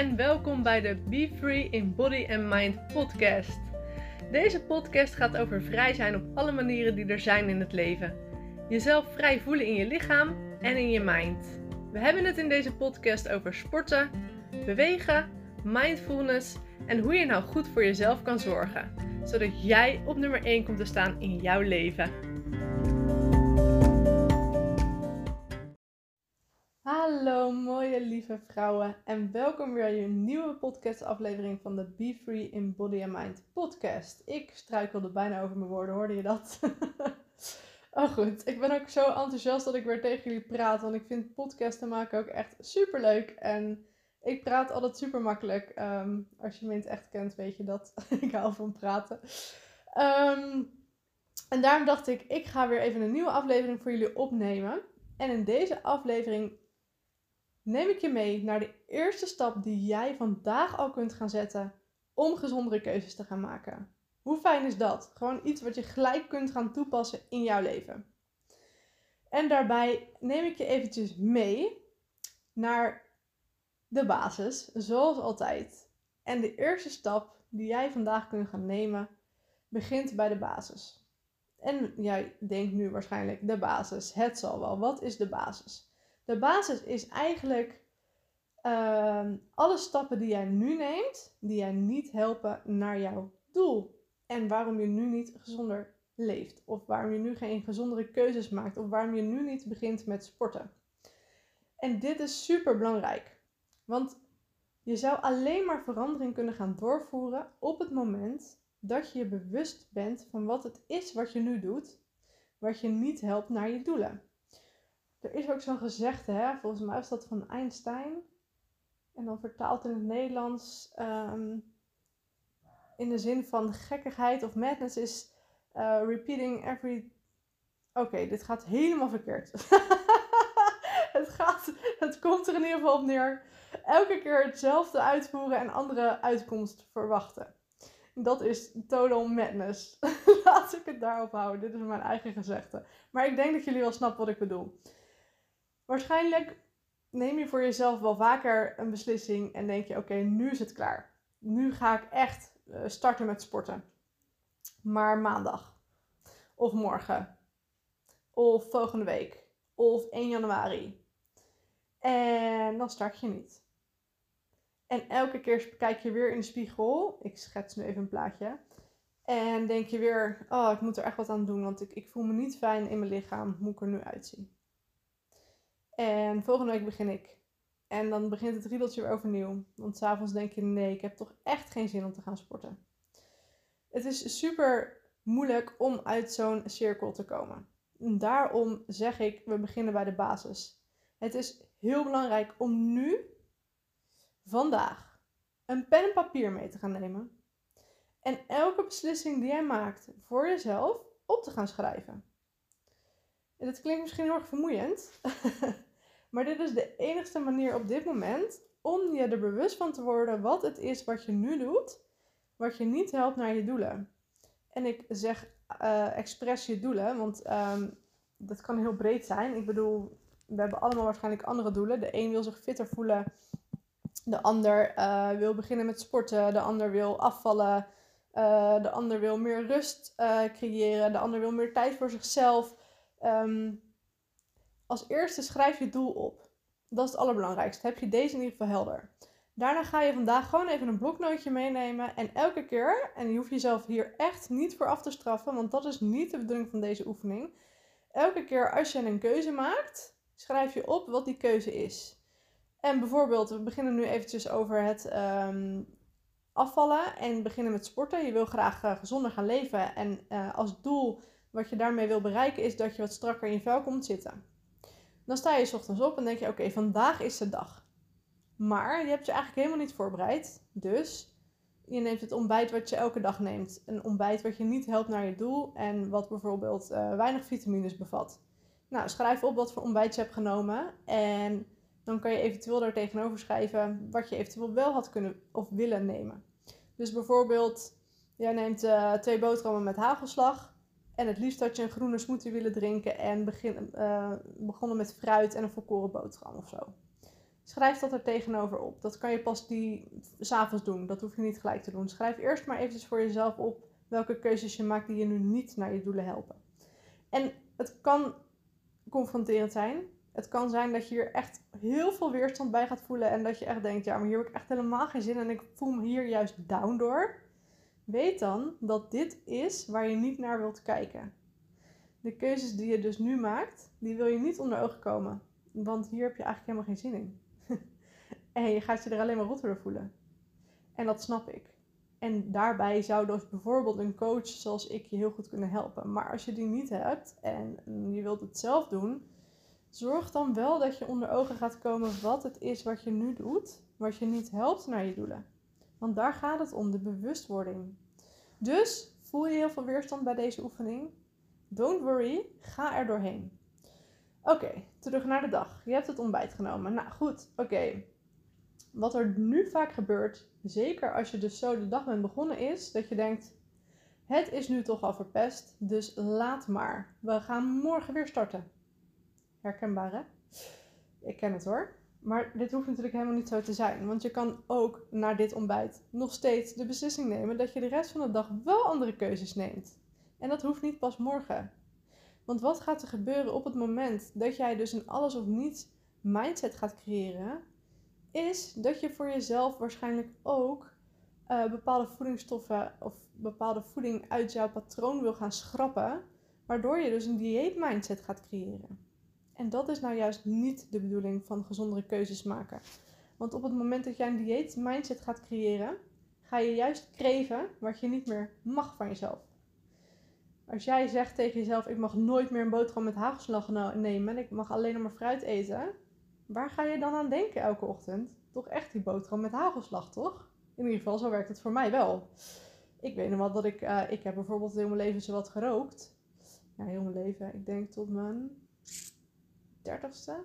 en welkom bij de Be Free in Body and Mind podcast. Deze podcast gaat over vrij zijn op alle manieren die er zijn in het leven. Jezelf vrij voelen in je lichaam en in je mind. We hebben het in deze podcast over sporten, bewegen, mindfulness en hoe je nou goed voor jezelf kan zorgen, zodat jij op nummer 1 komt te staan in jouw leven. Hallo mooie lieve vrouwen en welkom weer bij een nieuwe podcastaflevering van de Be Free in Body and Mind podcast. Ik struikelde bijna over mijn woorden, hoorde je dat? oh goed, ik ben ook zo enthousiast dat ik weer tegen jullie praat, want ik vind podcasten maken ook echt super leuk en ik praat altijd super makkelijk. Ehm, als je me in het echt kent, weet je dat. ik hou van praten. Ehm, en daarom dacht ik, ik ga weer even een nieuwe aflevering voor jullie opnemen. En in deze aflevering neem ik je mee naar de eerste stap die jij vandaag al kunt gaan zetten om gezondere keuzes te gaan maken. Hoe fijn is dat? Gewoon iets wat je gelijk kunt gaan toepassen in jouw leven. En daarbij neem ik je eventjes mee naar de basis, zoals altijd. En de eerste stap die jij vandaag kunt gaan nemen, begint bij de basis. En jij denkt nu waarschijnlijk de basis, het zal wel. Wat is de basis? De basis is eigenlijk uh, alle stappen die jij nu neemt, die jij niet helpen naar jouw doel. En waarom je nu niet gezonder leeft. Of waarom je nu geen gezondere keuzes maakt. Of waarom je nu niet begint met sporten. En dit is super belangrijk. Want je zou alleen maar verandering kunnen gaan doorvoeren op het moment dat je je bewust bent van wat het is wat je nu doet, wat je niet helpt naar je doelen. Er is ook zo'n gezegde, hè? volgens mij is dat van Einstein. En dan vertaald in het Nederlands ehm, in de zin van gekkigheid of madness is uh, repeating every. Oké, dit gaat helemaal verkeerd. het, gaat, het komt er in ieder geval op neer. Elke keer hetzelfde uitvoeren en andere uitkomst verwachten. Dat is total madness. Laat ik het daarop houden. Dit is mijn eigen gezegde. Maar ik denk dat jullie wel snappen wat ik bedoel. Waarschijnlijk neem je voor jezelf wel vaker een beslissing en denk je: oké, nu is het klaar. Nu ga ik echt eh, starten met sporten. Maar maandag, of morgen, of volgende week, of 1 januari. En dan start je niet. En elke keer kijk je weer in de spiegel. Ik schets nu even een plaatje. En denk je weer: oh, ik moet er echt wat aan doen, want ik, ik voel me niet fijn in mijn lichaam. Hoe ik er nu uitzien? En volgende week begin ik. En dan begint het riedeltje weer overnieuw. Want s'avonds denk je, nee, ik heb toch echt geen zin om te gaan sporten. Het is super moeilijk om uit zo'n cirkel te komen. En daarom zeg ik, we beginnen bij de basis. Het is heel belangrijk om nu, vandaag, een pen en papier mee te gaan nemen. En elke beslissing die jij maakt voor jezelf op te gaan schrijven. En dat klinkt misschien heel erg vermoeiend. Maar dit is de enigste manier op dit moment om je er bewust van te worden wat het is wat je nu doet, wat je niet helpt naar je doelen. En ik zeg uh, expres je doelen, want um, dat kan heel breed zijn. Ik bedoel, we hebben allemaal waarschijnlijk andere doelen. De een wil zich fitter voelen, de ander uh, wil beginnen met sporten, de ander wil afvallen, uh, de ander wil meer rust creëren, de ander wil meer tijd voor zichzelf. Um, als eerste schrijf je doel op. Dat is het allerbelangrijkste. Heb je deze in ieder geval helder. Daarna ga je vandaag gewoon even een bloknootje meenemen. En elke keer, en je hoeft jezelf hier echt niet voor af te straffen, want dat is niet de bedoeling van deze oefening. Elke keer als je een keuze maakt, schrijf je op wat die keuze is. En bijvoorbeeld, we beginnen nu eventjes over het ehm, afvallen en beginnen met sporten. Je wil graag uh, gezonder gaan leven en uh, als doel wat je daarmee wil bereiken is dat je wat strakker in je vel komt zitten. Dan sta je s ochtends op en denk je: oké, vandaag is de dag. Maar je hebt je eigenlijk helemaal niet voorbereid. Dus je neemt het ontbijt wat je elke dag neemt. Een ontbijt wat je niet helpt naar je doel en wat bijvoorbeeld uh, weinig vitamines bevat. Nou, schrijf op wat voor ontbijt je hebt genomen. En dan kan je eventueel daar tegenover schrijven wat je eventueel wel had kunnen of willen nemen. Dus bijvoorbeeld, jij neemt uh, twee boterhammen met hagelslag. En het liefst had je een groene smoothie willen drinken en uh, begonnen met fruit en een volkoren boterham of zo. schrijf dat er tegenover op. Dat kan je pas die s'avonds doen. Dat hoef je niet gelijk te doen. Schrijf eerst maar eventjes voor jezelf op welke keuzes je maakt die je nu niet naar je doelen helpen. En het kan confronterend zijn. Het kan zijn dat je hier echt heel veel weerstand bij gaat voelen en dat je echt denkt, ja, maar hier heb ik echt helemaal geen zin in en ik voel me hier juist down door. Weet dan dat dit is waar je niet naar wilt kijken. De keuzes die je dus nu maakt, die wil je niet onder ogen komen. Want hier heb je eigenlijk helemaal geen zin in. en je gaat je er alleen maar rot voelen. En dat snap ik. En daarbij zou dus bijvoorbeeld een coach zoals ik je heel goed kunnen helpen. Maar als je die niet hebt en je wilt het zelf doen, zorg dan wel dat je onder ogen gaat komen wat het is wat je nu doet, wat je niet helpt naar je doelen. Want daar gaat het om, de bewustwording. Dus voel je heel veel weerstand bij deze oefening? Don't worry, ga er doorheen. Oké, terug naar de dag. Je hebt het ontbijt genomen. Nou goed, oké. Wat er nu vaak gebeurt, zeker als je dus zo de dag bent begonnen, is dat je denkt: het is nu toch al verpest, dus laat maar. We gaan morgen weer starten. Herkenbaar hè? Ik ken het hoor. Maar dit hoeft natuurlijk helemaal niet zo te zijn. Want je kan ook na dit ontbijt nog steeds de beslissing nemen dat je de rest van de dag wel andere keuzes neemt. En dat hoeft niet pas morgen. Want wat gaat er gebeuren op het moment dat jij dus een alles of niets mindset gaat creëren? Is dat je voor jezelf waarschijnlijk ook uh, bepaalde voedingsstoffen of bepaalde voeding uit jouw patroon wil gaan schrappen. Waardoor je dus een dieet mindset gaat creëren. En dat is nou juist niet de bedoeling van gezondere keuzes maken. Want op het moment dat jij een dieet mindset gaat creëren, ga je juist kreven wat je niet meer mag van jezelf. Als jij zegt tegen jezelf: Ik mag nooit meer een boterham met hagelslag nemen en ik mag alleen nog maar fruit eten, waar ga je dan aan denken elke ochtend? Toch echt die boterham met hagelslag, toch? In ieder geval, zo werkt het voor mij wel. Ik weet nog wel dat ik, uh, ik heb bijvoorbeeld heel mijn leven zo wat gerookt. Ja, heel mijn leven. Ik denk tot mijn dertigste.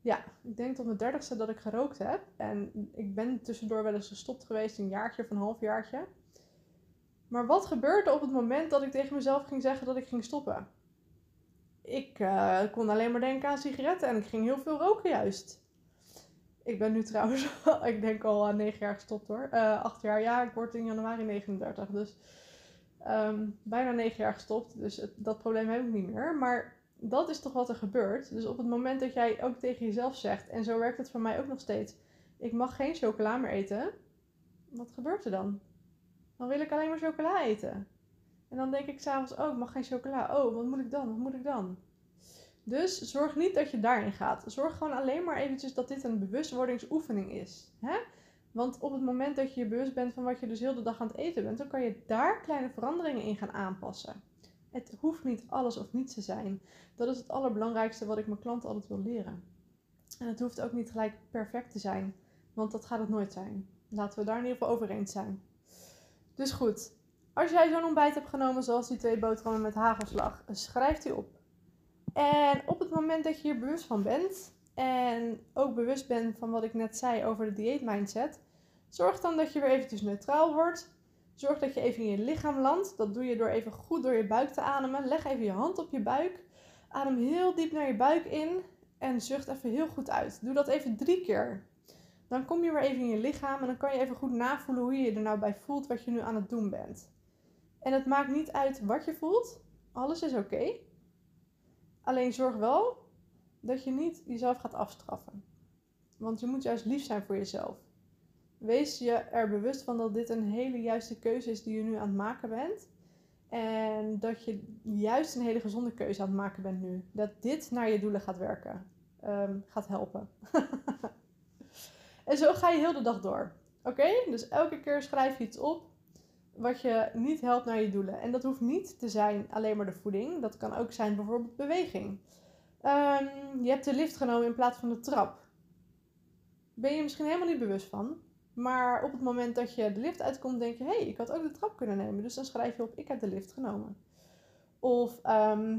Ja, ik denk tot mijn dertigste dat ik gerookt heb. En ik ben tussendoor wel eens gestopt geweest, een jaartje of een halfjaartje. Maar wat gebeurde op het moment dat ik tegen mezelf ging zeggen dat ik ging stoppen? Ik uh, kon alleen maar denken aan sigaretten en ik ging heel veel roken juist. Ik ben nu trouwens, ik denk al aan 9 jaar gestopt hoor. Uh, 8 jaar, ja, ik word in januari 39. Dus um, bijna 9 jaar gestopt. Dus dat probleem heb ik niet meer. Maar dat is toch wat er gebeurt. Dus op het moment dat jij ook tegen jezelf zegt, en zo werkt het voor mij ook nog steeds: ik mag geen chocola meer eten. Wat gebeurt er dan? Dan wil ik alleen maar chocola eten. En dan denk ik s'avonds, oh, ik mag geen chocola. Oh, wat moet ik dan? Wat moet ik dan? Dus zorg niet dat je daarin gaat. Zorg gewoon alleen maar eventjes dat dit een bewustwordingsoefening is. Hè? Want op het moment dat je je bewust bent van wat je dus heel de dag aan het eten bent, dan kan je daar kleine veranderingen in gaan aanpassen. Het hoeft niet alles of niets te zijn. Dat is het allerbelangrijkste wat ik mijn klanten altijd wil leren. En het hoeft ook niet gelijk perfect te zijn, want dat gaat het nooit zijn. Laten we daar in ieder geval over eens zijn. Dus goed, als jij zo'n ontbijt hebt genomen zoals die twee boterhammen met hagelslag, schrijf die op. En op het moment dat je hier bewust van bent en ook bewust bent van wat ik net zei over de dieet mindset, zorg dan dat je weer eventjes neutraal wordt. Zorg dat je even in je lichaam landt. Dat doe je door even goed door je buik te ademen. Leg even je hand op je buik. Adem heel diep naar je buik in en zucht even heel goed uit. Doe dat even drie keer. Dan kom je weer even in je lichaam en dan kan je even goed navoelen hoe je je er nou bij voelt wat je nu aan het doen bent. En het maakt niet uit wat je voelt. Alles is oké. Alleen zorg wel dat je niet jezelf gaat afstraffen. Want je moet juist lief zijn voor jezelf. Wees je er bewust van dat dit een hele juiste keuze is die je nu aan het maken bent. En dat je juist een hele gezonde keuze aan het maken bent nu. Dat dit naar je doelen gaat werken. Ehm, gaat helpen. en zo ga je heel de dag door. Oké? Dus elke keer schrijf je iets op wat je niet helpt naar je doelen. En dat hoeft niet te zijn alleen maar de voeding. Dat kan ook zijn bijvoorbeeld beweging. Ehm, je hebt de lift genomen in plaats van de trap. Ben je misschien helemaal niet bewust van. Maar op het moment dat je de lift uitkomt, denk je: hé, hey, ik had ook de trap kunnen nemen. Dus dan schrijf je op: ik heb de lift genomen. Of ehm,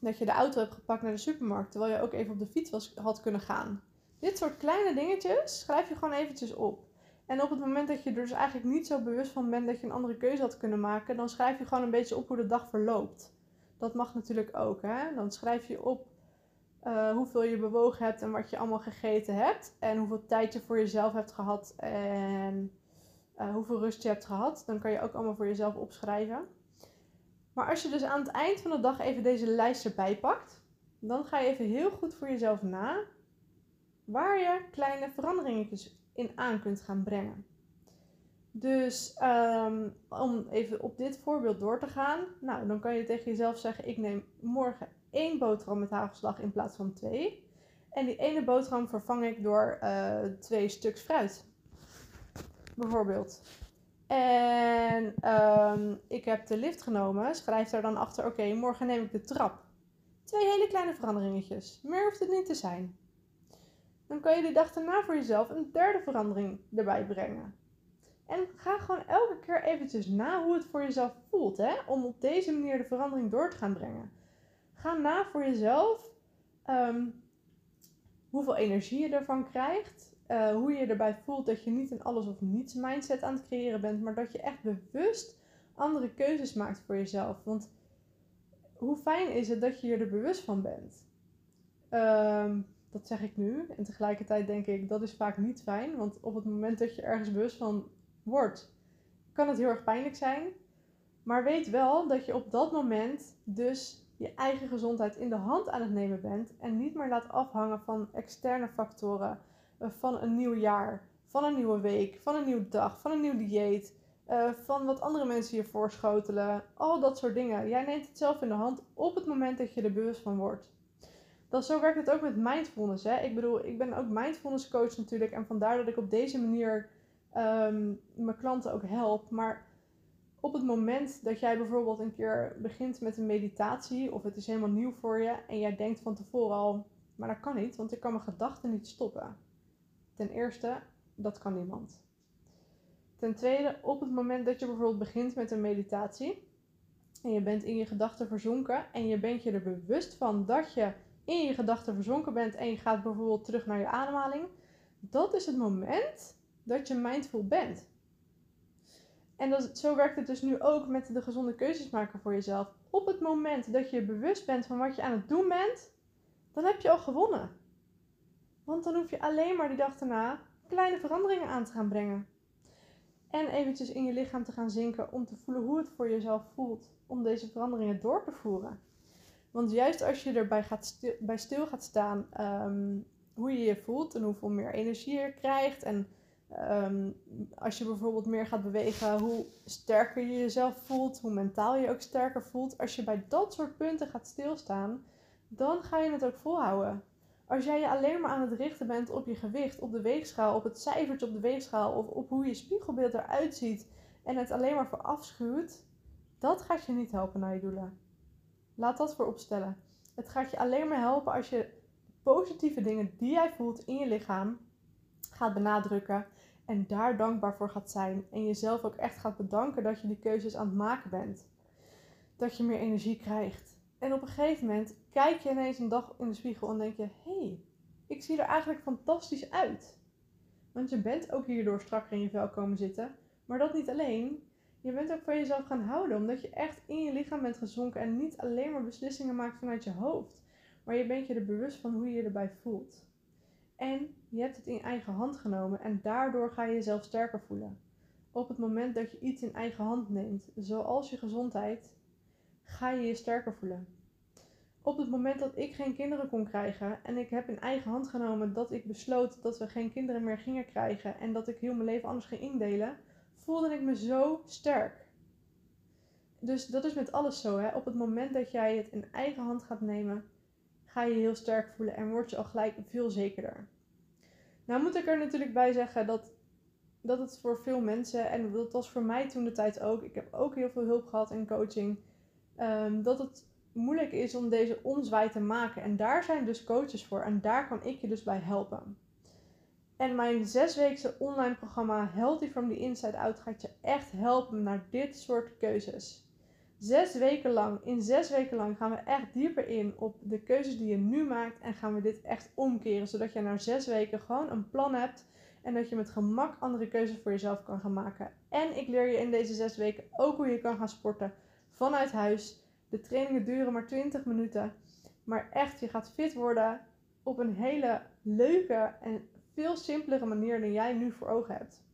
dat je de auto hebt gepakt naar de supermarkt, terwijl je ook even op de fiets was, had kunnen gaan. Dit soort kleine dingetjes schrijf je gewoon eventjes op. En op het moment dat je er dus eigenlijk niet zo bewust van bent dat je een andere keuze had kunnen maken, dan schrijf je gewoon een beetje op hoe de dag verloopt. Dat mag natuurlijk ook. Hè? Dan schrijf je op eh, hoeveel je bewogen hebt en wat je allemaal gegeten hebt. En hoeveel tijd je voor jezelf hebt gehad en eh, hoeveel rust je hebt gehad. Dan kan je ook allemaal voor jezelf opschrijven. Maar als je dus aan het eind van de dag even deze lijst erbij pakt, dan ga je even heel goed voor jezelf na waar je kleine veranderingetjes in aan kunt gaan brengen. Dus ehm, om even op dit voorbeeld door te gaan, nou, dan kan je tegen jezelf zeggen: ik neem morgen één boterham met hagelslag in plaats van twee. En die ene boterham vervang ik door uh, twee stuks fruit. Bijvoorbeeld. En um, ik heb de lift genomen. Schrijf daar dan achter: oké, morgen neem ik de trap. Twee hele kleine veranderingetjes. Meer hoeft het niet te zijn. Dan kan je de dag daarna voor jezelf een derde verandering erbij brengen. En ga gewoon elke keer eventjes na hoe het voor jezelf voelt. Hè? Om op deze manier de verandering door te gaan brengen. Ga na voor jezelf um, hoeveel energie je ervan krijgt. Uh, hoe je erbij voelt dat je niet een alles of niets mindset aan het creëren bent. Maar dat je echt bewust andere keuzes maakt voor jezelf. Want hoe fijn is het dat je je er bewust van bent? Um, dat zeg ik nu. En tegelijkertijd denk ik, dat is vaak niet fijn. Want op het moment dat je ergens bewust van wordt, kan het heel erg pijnlijk zijn. Maar weet wel dat je op dat moment dus je eigen gezondheid in de hand aan het nemen bent. En niet meer laat afhangen van externe factoren. Eh, van een nieuw jaar, van een nieuwe week, van een nieuwe dag, van een nieuw dieet. Uh, van wat andere mensen je voorschotelen. Al dat soort dingen. Jij neemt het zelf in de hand op het moment dat je er bewust van wordt. Dan zo werkt het ook met mindfulness. Hè? Ik bedoel, ik ben ook mindfulness coach natuurlijk. En vandaar dat ik op deze manier um, mijn klanten ook help. Maar op het moment dat jij bijvoorbeeld een keer begint met een meditatie, of het is helemaal nieuw voor je, en jij denkt van tevoren al, maar dat kan niet, want ik kan mijn gedachten niet stoppen. Ten eerste, dat kan niemand. Ten tweede, op het moment dat je bijvoorbeeld begint met een meditatie, en je bent in je gedachten verzonken, en je bent je er bewust van dat je in je gedachten verzonken bent, en je gaat bijvoorbeeld terug naar je ademhaling, dat is het moment dat je mindful bent. En dat, zo werkt het dus nu ook met de gezonde keuzes maken voor jezelf. Op het moment dat je bewust bent van wat je aan het doen bent, dan heb je al gewonnen. Want dan hoef je alleen maar die dag daarna kleine veranderingen aan te gaan brengen. En eventjes in je lichaam te gaan zinken om te voelen hoe het voor jezelf voelt om deze veranderingen door te voeren. Want juist als je erbij gaat stil, bij stil gaat staan, um, hoe je je voelt en hoeveel meer energie je krijgt en Um, als je bijvoorbeeld meer gaat bewegen, hoe sterker je jezelf voelt, hoe mentaal je ook sterker voelt. Als je bij dat soort punten gaat stilstaan, dan ga je het ook volhouden. Als jij je alleen maar aan het richten bent op je gewicht, op de weegschaal, op het cijfertje op de weegschaal of op hoe je spiegelbeeld eruit ziet en het alleen maar voor afschuwt, dat gaat je niet helpen naar je doelen. Laat dat voor opstellen. Het gaat je alleen maar helpen als je positieve dingen die jij voelt in je lichaam gaat benadrukken en daar dankbaar voor gaat zijn en jezelf ook echt gaat bedanken dat je die keuzes aan het maken bent. Dat je meer energie krijgt. En op een gegeven moment kijk je ineens een dag in de spiegel en denk je: hé, hey, ik zie er eigenlijk fantastisch uit. Want je bent ook hierdoor strakker in je vel komen zitten. Maar dat niet alleen. Je bent ook van jezelf gaan houden, omdat je echt in je lichaam bent gezonken en niet alleen maar beslissingen maakt vanuit je hoofd. Maar je bent je er bewust van hoe je je erbij voelt. En je hebt het in eigen hand genomen en daardoor ga je jezelf sterker voelen. Op het moment dat je iets in eigen hand neemt, zoals je gezondheid, ga je je sterker voelen. Op het moment dat ik geen kinderen kon krijgen en ik heb in eigen hand genomen dat ik besloot dat we geen kinderen meer gingen krijgen en dat ik heel mijn leven anders ging indelen, voelde ik me zo sterk. Dus dat is met alles zo. Hè? Op het moment dat jij het in eigen hand gaat nemen, ga je heel sterk voelen en word je al gelijk veel zekerder. Nou moet ik er natuurlijk bij zeggen dat, dat het voor veel mensen, en dat was voor mij toen de tijd ook, ik heb ook heel veel hulp gehad in coaching, um, dat het moeilijk is om deze omzwaai te maken. En daar zijn dus coaches voor en daar kan ik je dus bij helpen. En mijn zesweekse online programma Healthy from the Inside Out gaat je echt helpen naar dit soort keuzes. Zes weken lang, in zes weken lang gaan we echt dieper in op de keuzes die je nu maakt. En gaan we dit echt omkeren. Zodat je na zes weken gewoon een plan hebt. En dat je met gemak andere keuzes voor jezelf kan gaan maken. En ik leer je in deze zes weken ook hoe je kan gaan sporten vanuit huis. De trainingen duren maar 20 minuten. Maar echt, je gaat fit worden op een hele leuke en veel simpelere manier dan jij nu voor ogen hebt.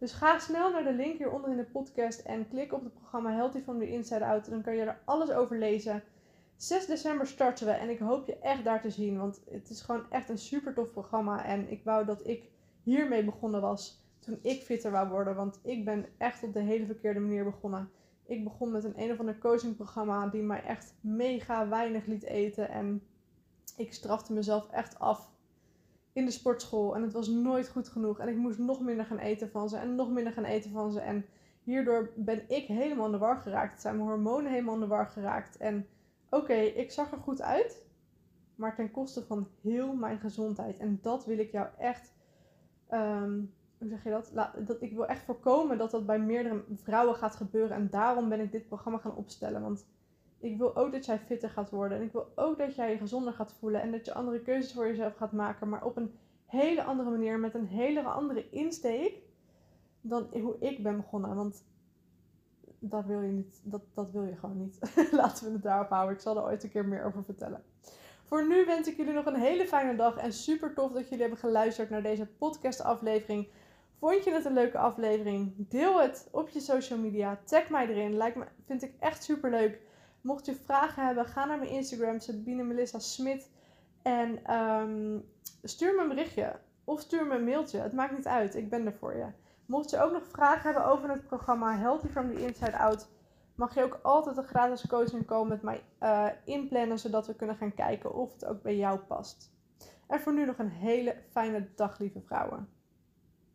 Dus ga snel naar de link hieronder in de podcast en klik op het programma Healthy from the Inside Out. Dan kan je er alles over lezen. 6 december starten we en ik hoop je echt daar te zien. Want het is gewoon echt een super tof programma. En ik wou dat ik hiermee begonnen was toen ik fitter wou worden. Want ik ben echt op de hele verkeerde manier begonnen. Ik begon met een een of ander coachingprogramma die mij echt mega weinig liet eten. En ik strafte mezelf echt af in de sportschool. En het was nooit goed genoeg. En ik moest nog minder gaan eten van ze. En nog minder gaan eten van ze. En hierdoor ben ik helemaal in de war geraakt. Zijn mijn hormonen helemaal in de war geraakt. En oké, ik zag er goed uit. Maar ten koste van heel mijn gezondheid. En dat wil ik jou echt. Ehm, hoe zeg je dat? dat? Ik wil echt voorkomen dat dat bij meerdere vrouwen gaat gebeuren. En daarom ben ik dit programma gaan opstellen. Want ik wil ook dat jij fitter gaat worden. En ik wil ook dat jij je gezonder gaat voelen. En dat je andere keuzes voor jezelf gaat maken. Maar op een hele andere manier. Met een hele andere insteek. Dan hoe ik ben begonnen. Want dat wil je niet. Dat, dat wil je gewoon niet. Laten we het daarop houden. Ik zal er ooit een keer meer over vertellen. Voor nu wens ik jullie nog een hele fijne dag. En super tof dat jullie hebben geluisterd naar deze podcast aflevering. Vond je het een leuke aflevering? Deel het op je social media. Tag mij erin. Me, vind ik echt super leuk. Mocht je vragen hebben, ga naar mijn Instagram, Sabine Melissa Smit. En ehm, stuur me een berichtje. Of stuur me een mailtje. Het maakt niet uit. Ik ben er voor je. Mocht je ook nog vragen hebben over het programma Healthy from the Inside Out, mag je ook altijd een gratis coaching komen met mij uh, inplannen, zodat we kunnen gaan kijken of het ook bij jou past. En voor nu nog een hele fijne dag, lieve vrouwen.